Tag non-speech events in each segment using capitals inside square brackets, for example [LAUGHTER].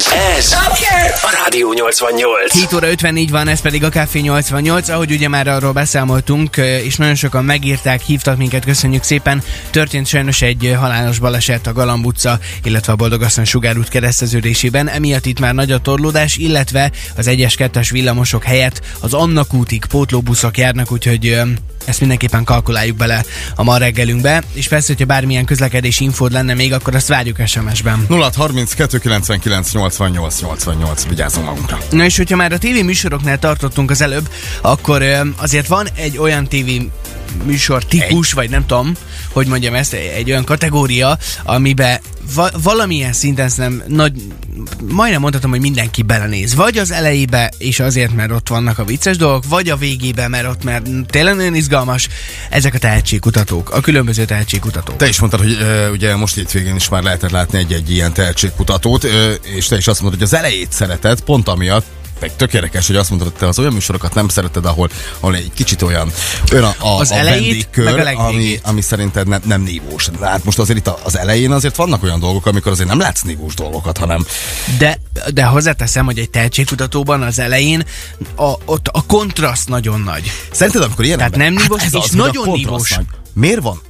Ez, ez a Rádió 88. 7 óra 54 van, ez pedig a Café 88, ahogy ugye már arról beszámoltunk, és nagyon sokan megírták, hívtak minket, köszönjük szépen. Történt sajnos egy halálos baleset a Galamb utca, illetve a Boldogasszony sugárút kereszteződésében, emiatt itt már nagy a torlódás, illetve az 1-es 2-es villamosok helyett az Annak útig pótlóbuszok járnak, úgyhogy ezt mindenképpen kalkuláljuk bele a ma reggelünkbe, és persze, hogyha bármilyen közlekedési infód lenne még, akkor azt várjuk SMS-ben. 0 32 99 88 88, vigyázzunk magunkra. Na és hogyha már a tévé műsoroknál tartottunk az előbb, akkor azért van egy olyan tévé műsor típus, egy. vagy nem tudom, hogy mondjam ezt, egy olyan kategória, amiben va- valamilyen szinten nem nagy, majdnem mondhatom, hogy mindenki belenéz. Vagy az elejébe, és azért, mert ott vannak a vicces dolgok, vagy a végébe, mert ott mert tényleg nagyon izgalmas. Ezek a tehetségkutatók, a különböző tehetségkutatók. Te is mondtad, hogy ugye most itt végén is már lehetett látni egy-egy ilyen tehetségkutatót, és te is azt mondod, hogy az elejét szereted, pont amiatt, meg tök érdekes, hogy azt mondod, hogy te az olyan műsorokat nem szereted, ahol, ahol egy kicsit olyan, olyan a, a, az a vendégkör, a ami, ami szerinted ne, nem nívós. Hát most azért itt az elején azért vannak olyan dolgok, amikor azért nem látsz nívós dolgokat, hanem... De, de hozzáteszem, hogy egy tehetségkutatóban az elején a, ott a kontraszt nagyon nagy. Szerinted, amikor ilyen Tehát ember, nem nívós, hát és az, nagyon nívós. Nagy. Miért van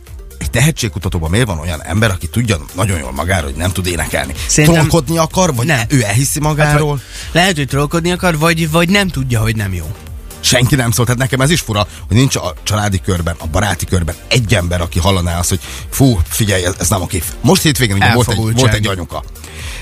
egy tehetségkutatóban miért van olyan ember, aki tudja nagyon jól magáról, hogy nem tud énekelni? Szerintem... Trollkodni akar, vagy nem. ő elhiszi magáról? Hát, lehet, hogy trollkodni akar, vagy, vagy nem tudja, hogy nem jó. Senki nem szólt, tehát nekem ez is fura, hogy nincs a családi körben, a baráti körben egy ember, aki hallaná azt, hogy fú, figyelj, ez, ez nem oké. Most hétvégén ugye volt egy, volt egy anyuka,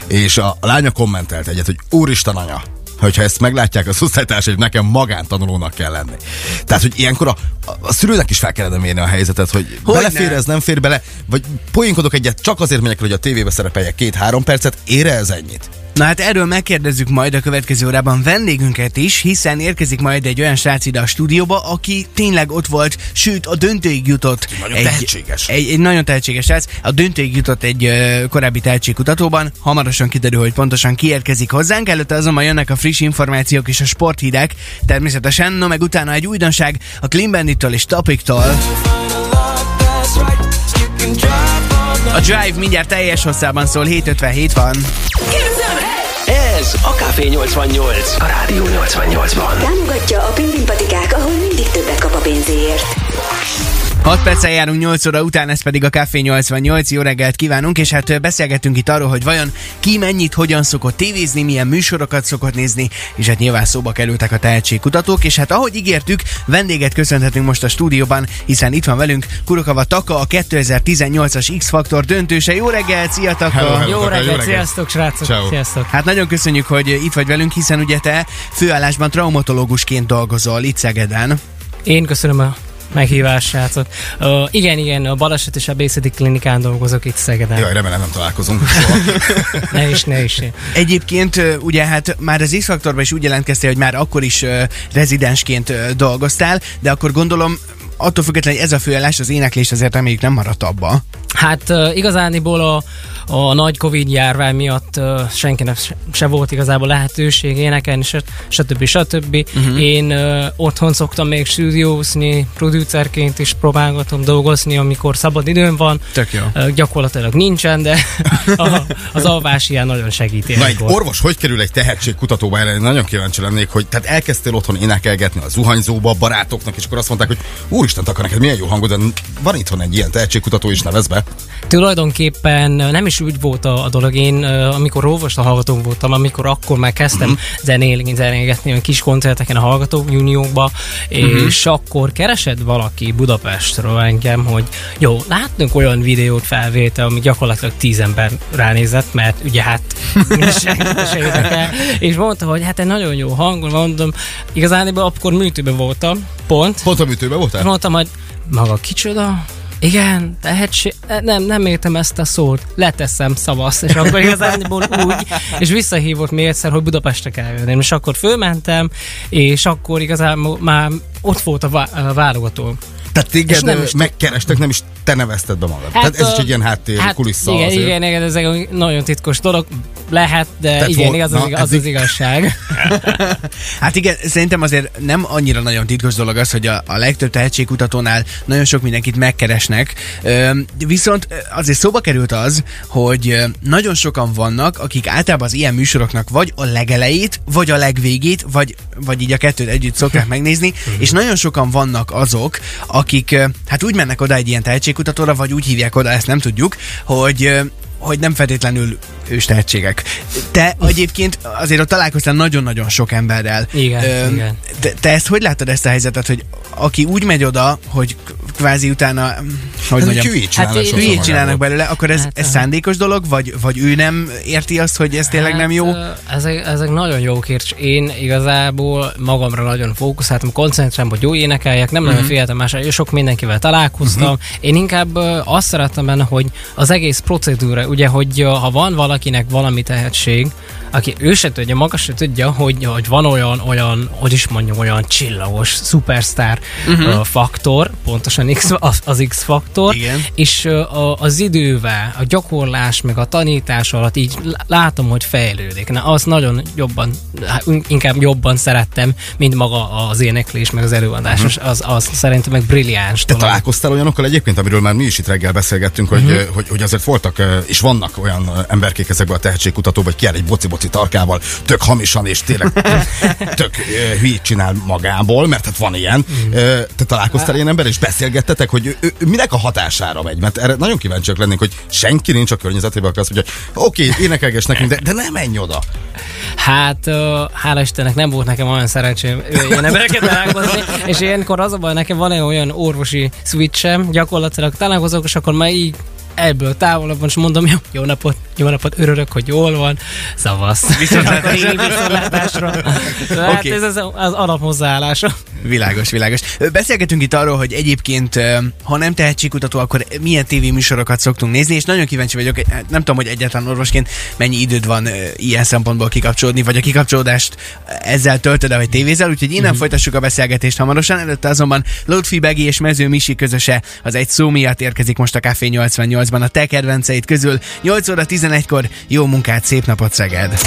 és a, a lánya kommentelt egyet, hogy úristen anya, hogyha ezt meglátják a osztálytárs, hogy nekem magántanulónak kell lenni. Tehát, hogy ilyenkor a, a, a szülőnek is fel kellene mérni a helyzetet, hogy, hogy belefér, ne? ez nem fér bele, vagy poénkodok egyet, csak azért megyek, hogy a tévébe szerepeljek két-három percet, ére ez ennyit. Na hát erről megkérdezzük majd a következő órában vendégünket is, hiszen érkezik majd egy olyan srác ide a stúdióba, aki tényleg ott volt, sőt a döntőig jutott. Nagyon egy, tehetséges. Egy, egy nagyon tehetséges srác. A döntőig jutott egy uh, korábbi tehetségkutatóban. Hamarosan kiderül, hogy pontosan ki érkezik hozzánk. Előtte azonban jönnek a friss információk és a sporthírek. Természetesen, no meg utána egy újdonság a Clean Bandit-től és Topic-tól. A Drive mindjárt teljes hosszában szól, 7.57 van. Ez a Café 88. A Rádió 88-ban. Támogatja a Pingvin patikák, ahol mindig többet kap a pénzéért. 6 perccel járunk 8 óra után, ez pedig a Café 88. Jó reggelt kívánunk, és hát beszélgetünk itt arról, hogy vajon ki mennyit, hogyan szokott tévézni, milyen műsorokat szokott nézni, és hát nyilván szóba kerültek a tehetségkutatók, és hát ahogy ígértük, vendéget köszönhetünk most a stúdióban, hiszen itt van velünk Kurokava Taka, a 2018-as X-Faktor döntőse. Jó reggelt, szia Taka! Hello, hello, jó, reggelt, jó reggelt, sziasztok srácok! Ciao. Sziasztok! Hát nagyon köszönjük, hogy itt vagy velünk, hiszen ugye te főállásban traumatológusként dolgozol itt Szegeden. Én köszönöm a meghívás, srácok. Uh, igen, igen, a baleset és a Bészeti klinikán dolgozok itt Szegeden. Jaj, remélem nem találkozunk. [LAUGHS] ne is, ne is. Egyébként ugye hát már az x is úgy jelentkeztél, hogy már akkor is uh, rezidensként uh, dolgoztál, de akkor gondolom attól függetlenül, hogy ez a főállás, az éneklés azért reméljük nem maradt abba. Hát igazániból a, a nagy Covid járvány miatt senkinek se, volt igazából lehetőség énekelni, stb. stb. Uh-huh. Én otthon szoktam még stúdiózni, producerként is próbálgatom dolgozni, amikor szabad időm van. Tök jó. Gyakorlatilag nincsen, de a, az alvás ilyen nagyon segíti. Na, egy orvos hogy kerül egy tehetségkutatóba? Erre nagyon kíváncsi lennék, hogy tehát elkezdtél otthon énekelgetni a zuhanyzóba, barátoknak, és akkor azt mondták, hogy úristen, akkor neked milyen jó hangod, de van itthon egy ilyen tehetségkutató is nevez be. Tulajdonképpen nem is úgy volt a, a dolog. Én, amikor a hallgató voltam, amikor akkor már kezdtem uh-huh. zenélni, zenélgetni a kis koncerteken a hallgató uniókba, uh-huh. és akkor keresett valaki Budapestről engem, hogy jó, látnunk olyan videót felvétel, ami gyakorlatilag tíz ember ránézett, mert ugye hát [LAUGHS] se és mondta, hogy hát egy nagyon jó hang, mondom, igazán akkor műtőben voltam, pont. Pont a műtőben voltál? Mondtam, hogy maga kicsoda, igen, tehetség, nem, nem értem ezt a szót, leteszem szavasz, és akkor igazából úgy, és visszahívott még egyszer, hogy Budapestre kell jönni, és akkor fölmentem, és akkor igazából már ott volt a, vá- a válogató. Tehát téged nem is megkerestek, nem is te nevezted be magad. Hát, Tehát ez a, is egy ilyen háttér hát, kulissza igen, azért. igen, igen, ez egy nagyon titkos dolog. Lehet, de Tehát igen, vol, az, na, az, az, az igazság. [LAUGHS] hát igen, szerintem azért nem annyira nagyon titkos dolog az, hogy a, a legtöbb tehetségkutatónál nagyon sok mindenkit megkeresnek. Viszont azért szóba került az, hogy nagyon sokan vannak, akik általában az ilyen műsoroknak vagy a legelejét, vagy a legvégét, vagy, vagy így a kettőt együtt szokták megnézni, mhm. és nagyon sokan vannak azok, akik hát úgy mennek oda egy ilyen tehetségkutatóra, vagy úgy hívják oda, ezt nem tudjuk, hogy hogy nem feltétlenül ős tehetségek. Te egyébként azért ott találkoztál nagyon-nagyon sok emberrel. Igen, Ö, igen. Te, te ezt hogy látod ezt a helyzetet, hogy aki úgy megy oda, hogy kvázi utána, hogy mondjam, hülyét csinálnak, hát, hülyét csinálnak belőle, akkor ez, hát, ez szándékos dolog, vagy, vagy ő nem érti azt, hogy ez tényleg hát, nem jó? Ezek, ezek nagyon jó kérdés. Én igazából magamra nagyon fókuszáltam, koncentráltam, hogy jó énekeljek, nem uh-huh. nagyon mhm. féltem más, sok mindenkivel találkoztam. Uh-huh. Én inkább azt szerettem benne, hogy az egész procedúra, ugye, hogy ha van valakinek valami tehetség, aki ő se tudja, maga se tudja, hogy, hogy van olyan, olyan, hogy is mondjam, olyan csillagos, szupersztár uh-huh. faktor, pontosan X, az, az X-faktor, Igen. és uh, az idővel, a gyakorlás, meg a tanítás alatt így látom, hogy fejlődik. Na, azt nagyon jobban, hát, inkább jobban szerettem, mint maga az éneklés, meg az előadás. Uh-huh. Az, az szerintem meg brilliáns. Te dolog. találkoztál olyanokkal egyébként, amiről már mi is itt reggel beszélgettünk, hogy, uh-huh. hogy, hogy azért voltak, és vannak olyan emberkék ezekben a tehetségkutatóban, hogy kiáll egy boci boci tarkával, tök hamisan és tényleg tök hülyét csinál magából, mert hát van ilyen. Uh, te találkoztál ilyen ember, és beszélgettetek, hogy ő, ő, minek a hatására megy? Mert erre nagyon kíváncsiak lennénk, hogy senki nincs a környezetében, aki azt mondja, hogy oké, okay, énekelges nekünk, de, de nem menj oda. Hát, hála Istennek nem volt nekem olyan szerencsém ilyen embereket találkozni, és ilyenkor az a baj, nekem van egy olyan orvosi switchem, gyakorlatilag találkozok, és akkor már így ebből távolabban, és mondom, jó, jó napot, jó napot, örülök, hogy jól van, szavasz. Viszontlátásra. hát okay. ez az, az alaphozzáállása. Világos, világos. Beszélgetünk itt arról, hogy egyébként, ha nem tehetségkutató, akkor milyen tévéműsorokat szoktunk nézni, és nagyon kíváncsi vagyok, nem tudom, hogy egyáltalán orvosként mennyi időd van ilyen szempontból kikapcsolódni, vagy a kikapcsolódást ezzel töltöd vagy tévézel, úgyhogy innen mm-hmm. folytassuk a beszélgetést hamarosan. Előtte azonban Lódfi Begi és Mező Misi közöse az egy szó miatt érkezik most a Café 88-ban a te kedvenceid közül. 8 óra 11-kor jó munkát, szép napot Szeged!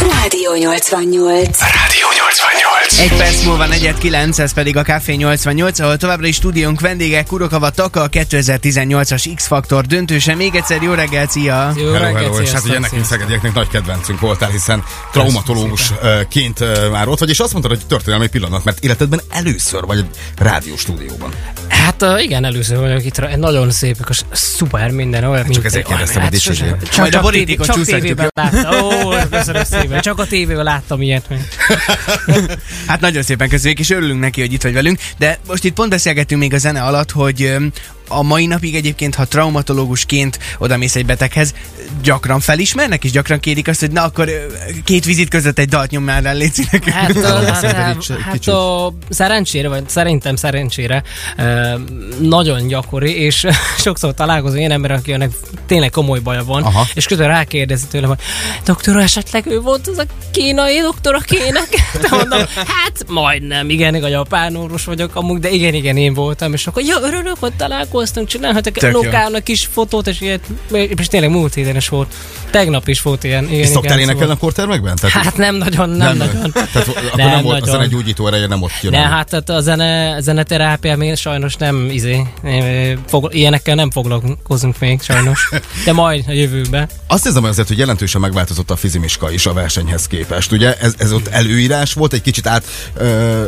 Rádió 88. Rádió 88. Egy perc múlva 49, ez pedig a Café 88, ahol továbbra is stúdiónk vendége Kurokava Taka, a 2018-as X-Faktor döntőse. Még egyszer jó reggel, szia! Jó hello, hello, és hát ugye nekünk szegedieknek nagy kedvencünk voltál, hiszen traumatológusként már ott vagy, és azt mondtad, hogy történelmi pillanat, mert életedben először vagy rádió stúdióban. Hát igen, először vagyok itt, nagyon szép, és szuper minden olyan, Csak ezért kérdeztem, hogy hát, Csak, csak, a borítékot csak tévében láttam. Ó, köszönöm szépen. Csak a tévében láttam ilyet. [LAUGHS] hát nagyon szépen köszönjük, és örülünk neki, hogy itt vagy velünk. De most itt pont beszélgettünk még a zene alatt, hogy a mai napig egyébként, ha traumatológusként oda mész egy beteghez, gyakran felismernek, és gyakran kérik azt, hogy na akkor két vizit között egy dalt nyom már el, Hát, a, hát, hát, hát a, szerencsére, vagy szerintem szerencsére nagyon gyakori, és [LAUGHS] sokszor találkozom ilyen ember, akinek tényleg komoly baja van, Aha. és közben rákérdezi tőlem, hogy doktor, esetleg ő volt az a kínai doktor, akinek? [LAUGHS] De mondom, hát majdnem, igen, a japán orvos vagyok amúgy, de igen, igen, én voltam, és akkor ja, örülök, hogy találkozom találkoztunk, csinálhatok Lukának is fotót, és ilyet, és tényleg múlt héten is volt. Tegnap is volt ilyen. Igen, és szoktál énekelni a kortermekben? Tehát, hát nem nagyon, nem, nem nagyon. Tehát akkor nem, nem volt nagyon. a gyógyító ereje, nem ott jön. Ne, hát tehát a zene, zeneterápia még sajnos nem izé, fog, ilyenekkel nem foglalkozunk még sajnos. [LAUGHS] De majd a jövőben. Azt hiszem azért, hogy jelentősen megváltozott a fizimiska is a versenyhez képest. Ugye ez, ez ott előírás volt, egy kicsit át ö,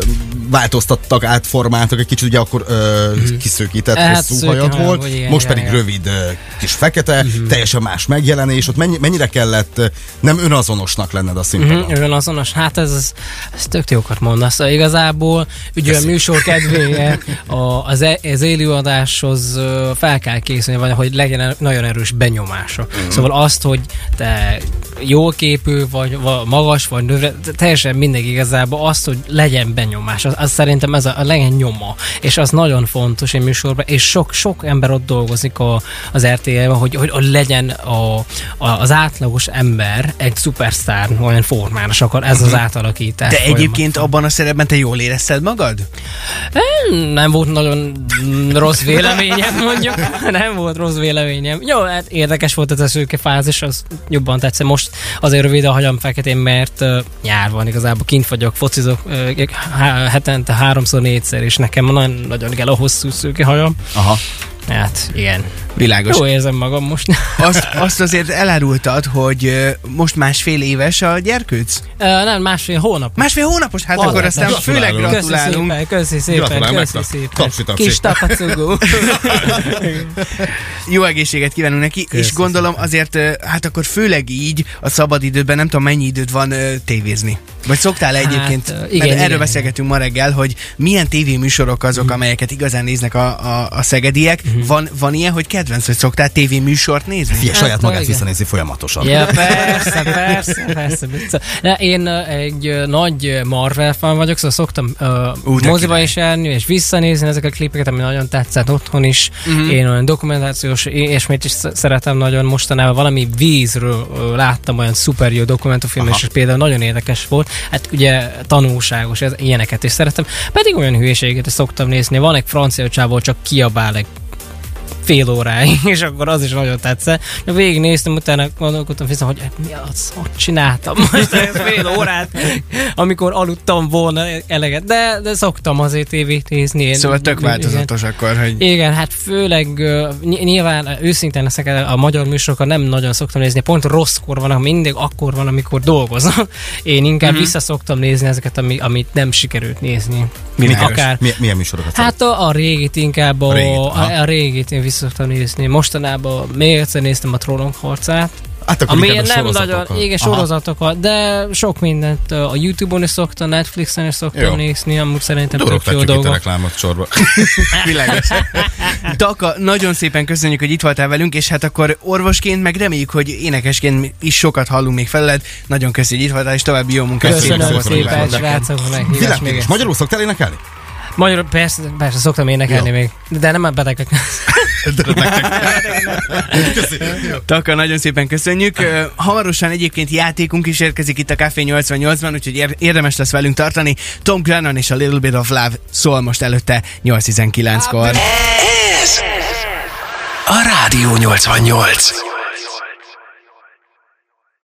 változtattak, átformáltak, egy kicsit ugye akkor ö, mm. kiszőkített hát, hosszú hajad volt, ilyen, most pedig ilyen. rövid kis fekete, uh-huh. teljesen más megjelenés, ott mennyi, mennyire kellett nem önazonosnak lenned a színpadon? Uh-huh, önazonos, hát ez, ez, ez tök jókat mondasz. Szóval igazából ugye a műsor [LAUGHS] kedvéje a, az, e, az élőadáshoz fel kell készülni, vagy hogy legyen nagyon erős benyomása. Uh-huh. Szóval azt, hogy te jó képű, vagy, vagy magas, vagy nőre, teljesen mindegy igazából azt, hogy legyen benyomás. Az, az szerintem ez a, a legyen nyoma. És az nagyon fontos egy műsorban, és sok, sok ember ott dolgozik a, az RTL-ben, hogy, hogy, hogy legyen a, a, az átlagos ember egy szupersztár olyan formán, és akkor ez az mhm. átalakítás. De egyébként abban a szerepben te jól érezted magad? Nem volt nagyon rossz véleményem, mondjuk. Nem volt rossz véleményem. Jó, hát érdekes volt ez a szőke fázis, az jobban tetszett. Most azért rövid a hagyam feketén, mert uh, nyár van igazából, kint vagyok, focizok uh, hetente háromszor, négyszer, és nekem nagyon, nagyon kell a hosszú szőke hajam. Aha. Hát, igen. Világos. Jó érzem magam most. [LAUGHS] Azt, azt azért elárultad, hogy most másfél éves a gyerkőc? Uh, nem, másfél hónap. Másfél hónapos? Hát Valami. akkor aztán főleg gratulálunk. Köszi szépen, köszi szépen, köszi szépen. Tapsi, tapsi. Kis tapacugó. [LAUGHS] Jó egészséget kívánunk neki, köszi és gondolom azért, hát akkor főleg így a szabadidődben nem tudom mennyi időd van tévézni. Vagy szoktál hát, egyébként, hát, igen, igen, erről beszélgetünk ma reggel, hogy milyen tévéműsorok azok, mm. amelyeket igazán néznek a, a, a szegediek. Mm. Van, van ilyen, hogy kedvenc, hogy szoktál tévéműsort nézni? Fia, hát, saját magát igen. visszanézi folyamatosan. Ja, [LAUGHS] persze, persze, persze. persze. De én egy nagy Marvel fan vagyok, szóval szoktam uh, moziba is járni, és visszanézni ezeket a klipeket, ami nagyon tetszett otthon is. Mm-hmm. Én olyan dokumentációs miért is szeretem nagyon mostanában. Valami vízről láttam olyan szuper jó dokumentumfilm, és például nagyon érdekes volt hát ugye tanulságos, ez, ilyeneket is szeretem. Pedig olyan hülyeséget is szoktam nézni. Van egy francia csávó, csak kiabál egy fél óráig, [LAUGHS] és akkor az is nagyon tetszett. De végignéztem, utána gondolkodtam vissza, hogy mi az, hogy csináltam [LAUGHS] most ezt fél órát, amikor aludtam volna eleget, de, de szoktam azért tévét nézni. Én, szóval tök változatos igen. akkor, hogy... Igen, hát főleg nyilván őszintén leszek, a magyar műsorokat nem nagyon szoktam nézni, pont rosszkor van, mindig akkor van, amikor dolgozom. [LAUGHS] Én inkább mm-hmm. vissza szoktam nézni ezeket, ami, amit nem sikerült nézni. Milyen, akár, milyen, milyen műsorokat? Hát a, a régit inkább, a, a, régit, a, a régit én szoktam nézni. Mostanában még egyszer néztem a Trollok harcát. Hát akkor ami nem nagyon, igen, sorozatokat, de sok mindent a Youtube-on is szoktam, Netflixen is szoktam jó. nézni, amúgy szerintem tök jó dolgok. reklámot sorba. [LAUGHS] Világos. Daka, nagyon szépen köszönjük, hogy itt voltál velünk, és hát akkor orvosként meg reméljük, hogy énekesként is sokat hallunk még feled. Nagyon köszönjük, hogy itt voltál, és további jó munkát. Köszönöm szépen, srácok, Világos, magyarul szoktál énekelni? Magyarul persze, persze szoktam énekelni Jó. még, de nem a betegek. [LAUGHS] [LAUGHS] Taka, nagyon szépen köszönjük. Hamarosan egyébként játékunk is érkezik itt a Café 88-ban, úgyhogy érdemes lesz velünk tartani. Tom Grennan és a Little Bit of Love szól most előtte 8.19-kor. Ez a Rádió 88.